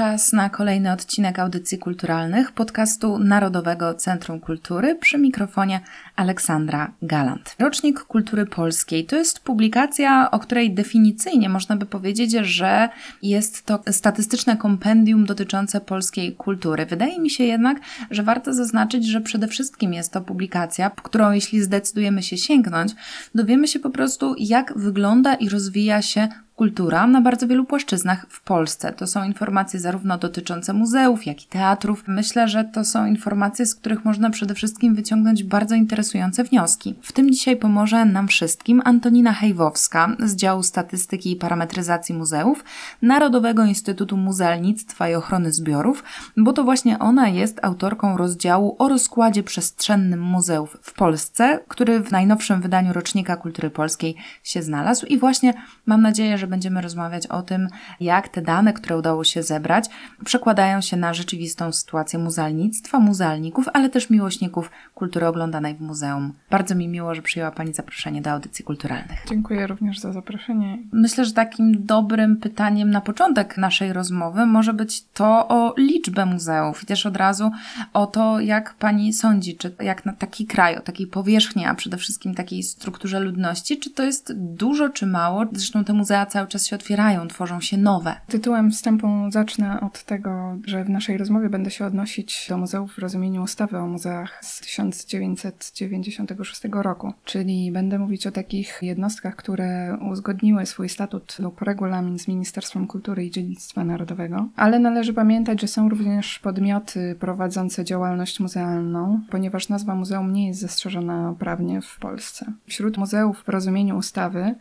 Czas na kolejny odcinek audycji kulturalnych podcastu Narodowego Centrum Kultury przy mikrofonie Aleksandra Galant. Rocznik Kultury Polskiej to jest publikacja, o której definicyjnie można by powiedzieć, że jest to statystyczne kompendium dotyczące polskiej kultury. Wydaje mi się jednak, że warto zaznaczyć, że przede wszystkim jest to publikacja, którą jeśli zdecydujemy się sięgnąć, dowiemy się po prostu, jak wygląda i rozwija się kultura na bardzo wielu płaszczyznach w Polsce. To są informacje zarówno dotyczące muzeów, jak i teatrów. Myślę, że to są informacje, z których można przede wszystkim wyciągnąć bardzo interesujące wnioski. W tym dzisiaj pomoże nam wszystkim Antonina Hejwowska z działu statystyki i parametryzacji muzeów Narodowego Instytutu Muzealnictwa i Ochrony Zbiorów, bo to właśnie ona jest autorką rozdziału o rozkładzie przestrzennym muzeów w Polsce, który w najnowszym wydaniu Rocznika Kultury Polskiej się znalazł i właśnie mam nadzieję, że będziemy rozmawiać o tym, jak te dane, które udało się zebrać, przekładają się na rzeczywistą sytuację muzealnictwa, muzealników, ale też miłośników kultury oglądanej w muzeum. Bardzo mi miło, że przyjęła Pani zaproszenie do audycji kulturalnych. Dziękuję również za zaproszenie. Myślę, że takim dobrym pytaniem na początek naszej rozmowy może być to o liczbę muzeów i też od razu o to, jak Pani sądzi, czy jak na taki kraj, o takiej powierzchni, a przede wszystkim takiej strukturze ludności, czy to jest dużo, czy mało? Zresztą te muzea cały czas się otwierają, tworzą się nowe. Tytułem wstępu zacznę od tego, że w naszej rozmowie będę się odnosić do muzeów w rozumieniu ustawy o muzeach z 1996 roku, czyli będę mówić o takich jednostkach, które uzgodniły swój statut lub regulamin z Ministerstwem Kultury i Dziedzictwa Narodowego, ale należy pamiętać, że są również podmioty prowadzące działalność muzealną, ponieważ nazwa muzeum nie jest zastrzeżona prawnie w Polsce. Wśród muzeów w rozumieniu ustawy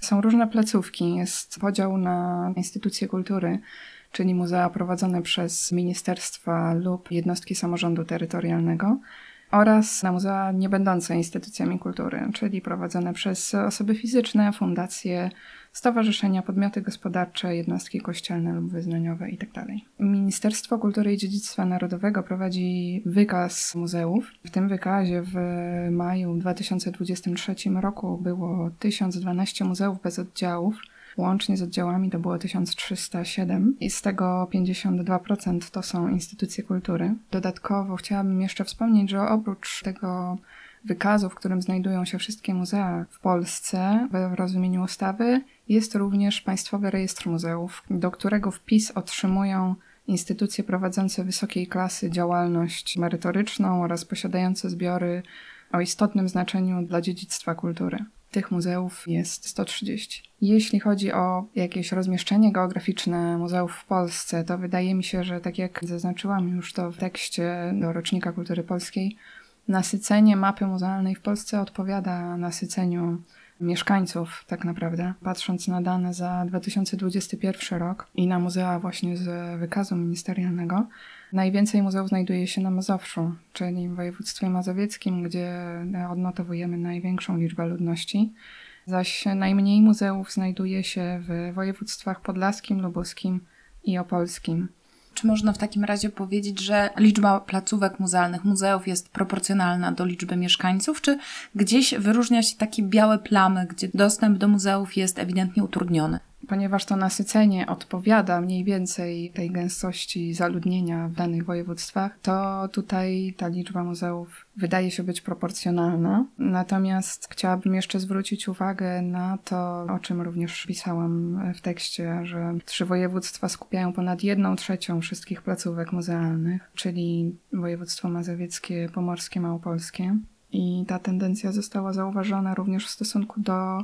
są różne placówki, jest podział na instytucje kultury, czyli muzea prowadzone przez ministerstwa lub jednostki samorządu terytorialnego oraz na muzea nie będące instytucjami kultury, czyli prowadzone przez osoby fizyczne, fundacje, stowarzyszenia, podmioty gospodarcze, jednostki kościelne lub wyznaniowe itd. Tak Ministerstwo Kultury i Dziedzictwa Narodowego prowadzi wykaz muzeów. W tym wykazie w maju 2023 roku było 1012 muzeów bez oddziałów. Łącznie z oddziałami to było 1307 i z tego 52% to są instytucje kultury. Dodatkowo chciałabym jeszcze wspomnieć, że oprócz tego wykazu, w którym znajdują się wszystkie muzea w Polsce w rozumieniu ustawy, jest również Państwowy Rejestr Muzeów, do którego wpis otrzymują instytucje prowadzące wysokiej klasy działalność merytoryczną oraz posiadające zbiory o istotnym znaczeniu dla dziedzictwa kultury. Tych muzeów jest 130. Jeśli chodzi o jakieś rozmieszczenie geograficzne muzeów w Polsce, to wydaje mi się, że tak jak zaznaczyłam już to w tekście do Rocznika Kultury Polskiej, nasycenie mapy muzealnej w Polsce odpowiada nasyceniu mieszkańców, tak naprawdę. Patrząc na dane za 2021 rok i na muzea właśnie z wykazu ministerialnego, najwięcej muzeów znajduje się na Mazowszu, czyli w województwie mazowieckim, gdzie odnotowujemy największą liczbę ludności. Zaś najmniej muzeów znajduje się w województwach podlaskim, lubuskim i opolskim. Czy można w takim razie powiedzieć, że liczba placówek muzealnych, muzeów jest proporcjonalna do liczby mieszkańców, czy gdzieś wyróżnia się takie białe plamy, gdzie dostęp do muzeów jest ewidentnie utrudniony? Ponieważ to nasycenie odpowiada mniej więcej tej gęstości zaludnienia w danych województwach, to tutaj ta liczba muzeów wydaje się być proporcjonalna. Natomiast chciałabym jeszcze zwrócić uwagę na to, o czym również pisałam w tekście, że trzy województwa skupiają ponad jedną trzecią wszystkich placówek muzealnych, czyli województwo mazowieckie, pomorskie, małopolskie. I ta tendencja została zauważona również w stosunku do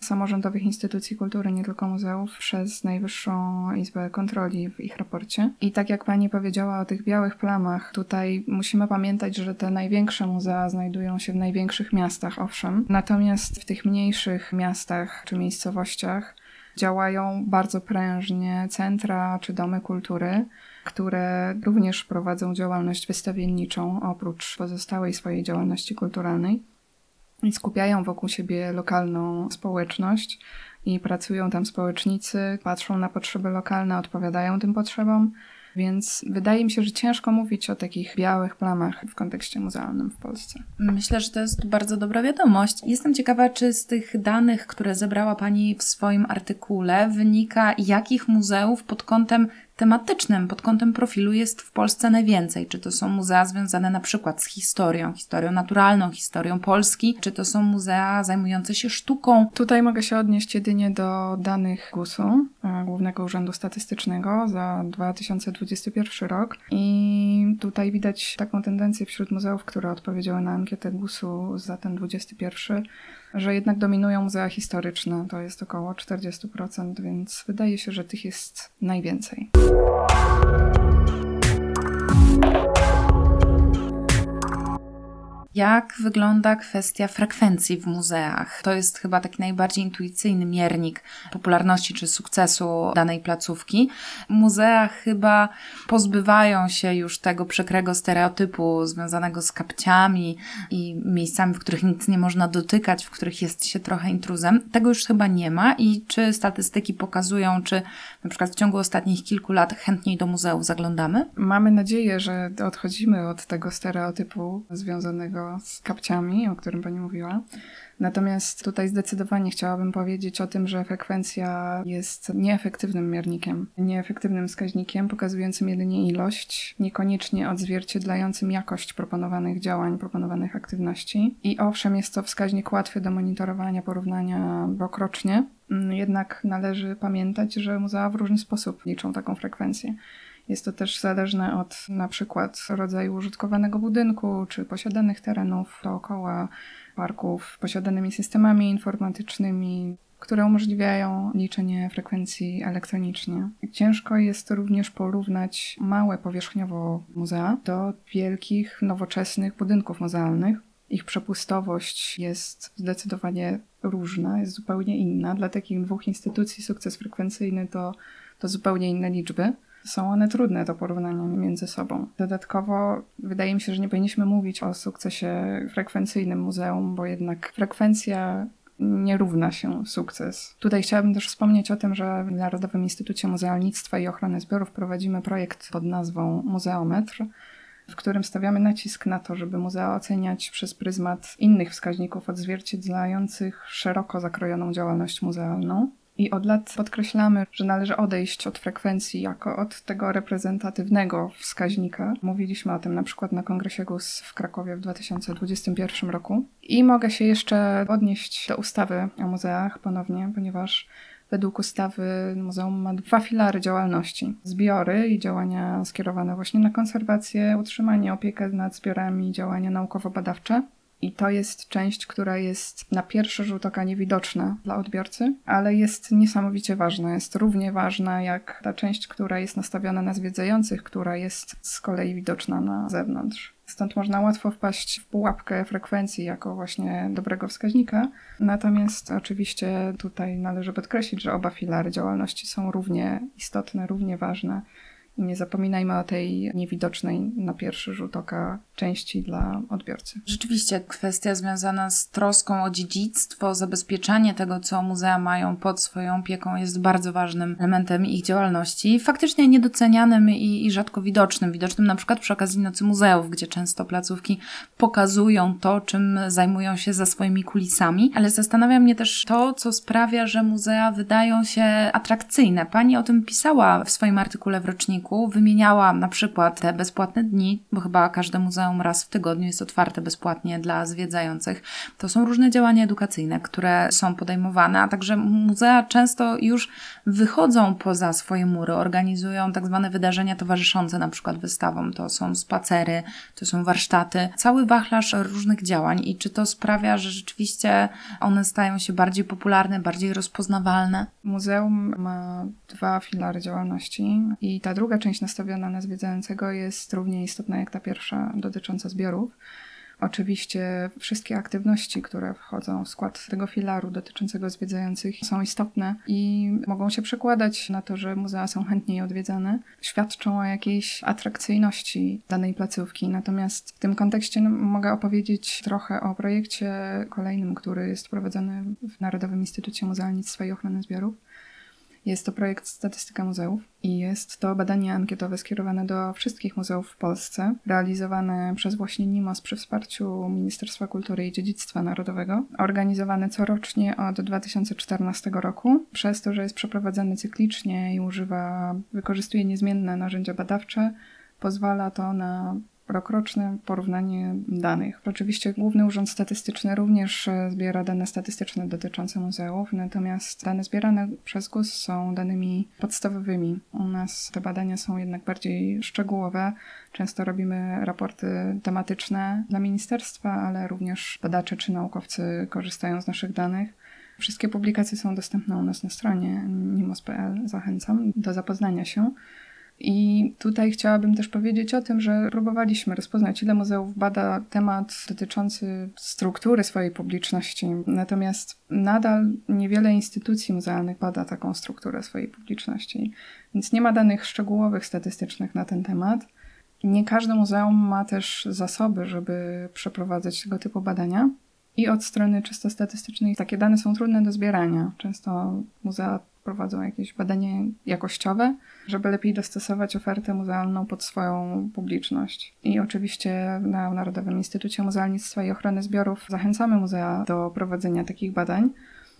samorządowych instytucji kultury, nie tylko muzeów, przez Najwyższą Izbę Kontroli w ich raporcie. I tak jak pani powiedziała o tych białych plamach, tutaj musimy pamiętać, że te największe muzea znajdują się w największych miastach, owszem, natomiast w tych mniejszych miastach czy miejscowościach działają bardzo prężnie centra czy domy kultury, które również prowadzą działalność wystawienniczą oprócz pozostałej swojej działalności kulturalnej i skupiają wokół siebie lokalną społeczność i pracują tam społecznicy, patrzą na potrzeby lokalne, odpowiadają tym potrzebom. Więc wydaje mi się, że ciężko mówić o takich białych plamach w kontekście muzealnym w Polsce. Myślę, że to jest bardzo dobra wiadomość. Jestem ciekawa, czy z tych danych, które zebrała Pani w swoim artykule, wynika, jakich muzeów pod kątem tematycznym pod kątem profilu jest w Polsce najwięcej. Czy to są muzea związane na przykład z historią, historią naturalną, historią Polski, czy to są muzea zajmujące się sztuką. Tutaj mogę się odnieść jedynie do danych GUS-u, e, Głównego Urzędu Statystycznego za 2021 rok i tutaj widać taką tendencję wśród muzeów, które odpowiedziały na ankietę GUS-u za ten 21 że jednak dominują muzea historyczne, to jest około 40%, więc wydaje się, że tych jest najwięcej. Jak wygląda kwestia frekwencji w muzeach? To jest chyba taki najbardziej intuicyjny miernik popularności czy sukcesu danej placówki. Muzea chyba pozbywają się już tego przekrego stereotypu związanego z kapciami i miejscami, w których nic nie można dotykać, w których jest się trochę intruzem. Tego już chyba nie ma i czy statystyki pokazują, czy na przykład w ciągu ostatnich kilku lat chętniej do muzeów zaglądamy? Mamy nadzieję, że odchodzimy od tego stereotypu związanego z kapciami, o którym Pani mówiła. Natomiast tutaj zdecydowanie chciałabym powiedzieć o tym, że frekwencja jest nieefektywnym miernikiem, nieefektywnym wskaźnikiem, pokazującym jedynie ilość, niekoniecznie odzwierciedlającym jakość proponowanych działań, proponowanych aktywności. I owszem, jest to wskaźnik łatwy do monitorowania, porównania rokrocznie, jednak należy pamiętać, że muzea w różny sposób liczą taką frekwencję. Jest to też zależne od na przykład rodzaju użytkowanego budynku czy posiadanych terenów dookoła parków, posiadanymi systemami informatycznymi, które umożliwiają liczenie frekwencji elektronicznie. Ciężko jest również porównać małe powierzchniowo muzea do wielkich, nowoczesnych budynków muzealnych. Ich przepustowość jest zdecydowanie różna, jest zupełnie inna. Dla takich dwóch instytucji sukces frekwencyjny to, to zupełnie inne liczby są one trudne do porównania między sobą. Dodatkowo wydaje mi się, że nie powinniśmy mówić o sukcesie frekwencyjnym muzeum, bo jednak frekwencja nie równa się sukces. Tutaj chciałabym też wspomnieć o tym, że w Narodowym Instytucie Muzealnictwa i Ochrony Zbiorów prowadzimy projekt pod nazwą Muzeometr, w którym stawiamy nacisk na to, żeby muzea oceniać przez pryzmat innych wskaźników odzwierciedlających szeroko zakrojoną działalność muzealną. I od lat podkreślamy, że należy odejść od frekwencji jako od tego reprezentatywnego wskaźnika. Mówiliśmy o tym na przykład na kongresie GUS w Krakowie w 2021 roku. I mogę się jeszcze odnieść do ustawy o muzeach ponownie, ponieważ według ustawy muzeum ma dwa filary działalności: zbiory i działania skierowane właśnie na konserwację, utrzymanie, opiekę nad zbiorami, działania naukowo-badawcze. I to jest część, która jest na pierwszy rzut oka niewidoczna dla odbiorcy, ale jest niesamowicie ważna. Jest równie ważna jak ta część, która jest nastawiona na zwiedzających, która jest z kolei widoczna na zewnątrz. Stąd można łatwo wpaść w pułapkę frekwencji jako właśnie dobrego wskaźnika. Natomiast oczywiście tutaj należy podkreślić, że oba filary działalności są równie istotne, równie ważne nie zapominajmy o tej niewidocznej na pierwszy rzut oka części dla odbiorcy. Rzeczywiście, kwestia związana z troską o dziedzictwo, zabezpieczanie tego, co muzea mają pod swoją opieką, jest bardzo ważnym elementem ich działalności. Faktycznie niedocenianym i, i rzadko widocznym. Widocznym na przykład przy okazji Nocy Muzeów, gdzie często placówki pokazują to, czym zajmują się za swoimi kulisami. Ale zastanawia mnie też to, co sprawia, że muzea wydają się atrakcyjne. Pani o tym pisała w swoim artykule w roczniku odcinku wymieniała na przykład te bezpłatne dni, bo chyba każde muzeum raz w tygodniu jest otwarte bezpłatnie dla zwiedzających. To są różne działania edukacyjne, które są podejmowane, a także muzea często już wychodzą poza swoje mury, organizują tak zwane wydarzenia towarzyszące na przykład wystawom. To są spacery, to są warsztaty, cały wachlarz różnych działań i czy to sprawia, że rzeczywiście one stają się bardziej popularne, bardziej rozpoznawalne? Muzeum ma dwa filary działalności i ta druga część nastawiona na zwiedzającego jest równie istotna jak ta pierwsza dotycząca zbiorów. Oczywiście wszystkie aktywności, które wchodzą w skład tego filaru dotyczącego zwiedzających są istotne i mogą się przekładać na to, że muzea są chętniej odwiedzane, świadczą o jakiejś atrakcyjności danej placówki. Natomiast w tym kontekście no, mogę opowiedzieć trochę o projekcie kolejnym, który jest prowadzony w Narodowym Instytucie Muzealnictwa i Ochrony Zbiorów Jest to projekt Statystyka Muzeów i jest to badanie ankietowe skierowane do wszystkich muzeów w Polsce, realizowane przez właśnie NIMOS przy wsparciu Ministerstwa Kultury i Dziedzictwa Narodowego, organizowane corocznie od 2014 roku. Przez to, że jest przeprowadzany cyklicznie i używa, wykorzystuje niezmienne narzędzia badawcze, pozwala to na rokroczne porównanie danych. Oczywiście Główny Urząd Statystyczny również e, zbiera dane statystyczne dotyczące muzeów, natomiast dane zbierane przez GUS są danymi podstawowymi. U nas te badania są jednak bardziej szczegółowe. Często robimy raporty tematyczne dla ministerstwa, ale również badacze czy naukowcy korzystają z naszych danych. Wszystkie publikacje są dostępne u nas na stronie nimos.pl. Zachęcam do zapoznania się. I tutaj chciałabym też powiedzieć o tym, że próbowaliśmy rozpoznać, ile muzeów bada temat dotyczący struktury swojej publiczności. Natomiast nadal niewiele instytucji muzealnych bada taką strukturę swojej publiczności, więc nie ma danych szczegółowych, statystycznych na ten temat. Nie każde muzeum ma też zasoby, żeby przeprowadzać tego typu badania. I od strony czysto statystycznej takie dane są trudne do zbierania. Często muzea prowadzą jakieś badanie jakościowe, żeby lepiej dostosować ofertę muzealną pod swoją publiczność. I oczywiście na Narodowym Instytucie Muzealnictwa i Ochrony Zbiorów zachęcamy muzea do prowadzenia takich badań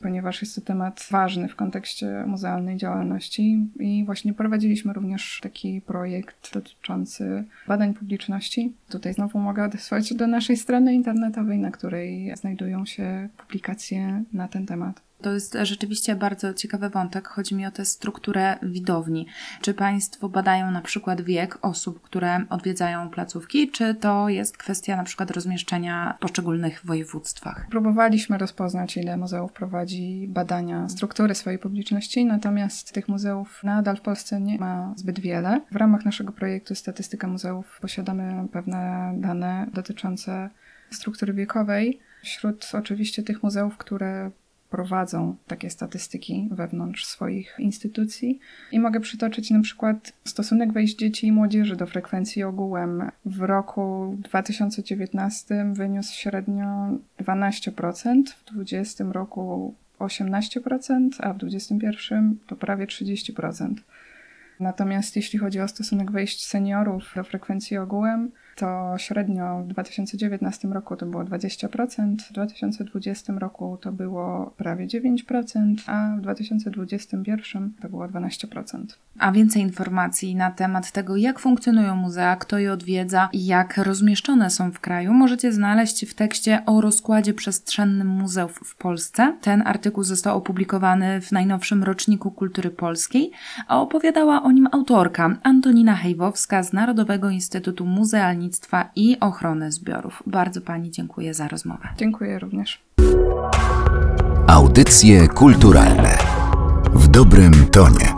ponieważ jest to temat ważny w kontekście muzealnej działalności i właśnie prowadziliśmy również taki projekt dotyczący badań publiczności. Tutaj znowu mogę odesłać do naszej strony internetowej, na której znajdują się publikacje na ten temat. To jest rzeczywiście bardzo ciekawy wątek. Chodzi mi o tę strukturę widowni. Czy Państwo badają na przykład wiek osób, które odwiedzają placówki, czy to jest kwestia na przykład rozmieszczenia w poszczególnych województwach? Próbowaliśmy rozpoznać, ile muzeów prowadzi badania struktury swojej publiczności, natomiast tych muzeów nadal w Polsce nie ma zbyt wiele. W ramach naszego projektu Statystyka Muzeów posiadamy pewne dane dotyczące struktury wiekowej. Wśród oczywiście tych muzeów, które prowadzą takie statystyki wewnątrz swoich instytucji. I mogę przytoczyć na przykład stosunek wejść dzieci i młodzieży do frekwencji ogółem. W roku 2019 wyniósł średnio 12%, w 2020 roku 18%, a w 2021 to prawie 30%. Natomiast jeśli chodzi o stosunek wejść seniorów do frekwencji ogółem, to średnio w 2019 roku to było 20%, w 2020 roku to było prawie 9%, a w 2021 to było 12%. A więcej informacji na temat tego, jak funkcjonują muzea, kto je odwiedza i jak rozmieszczone są w kraju, możecie znaleźć w tekście o rozkładzie przestrzennym muzeów w Polsce. Ten artykuł został opublikowany w najnowszym roczniku kultury polskiej, a opowiadała o nim autorka Antonina Hejwowska z Narodowego Instytutu Muzealnictwa i Ochrony Zbiorów. Bardzo Pani dziękuję za rozmowę. Dziękuję również. Audycje kulturalne w dobrym tonie.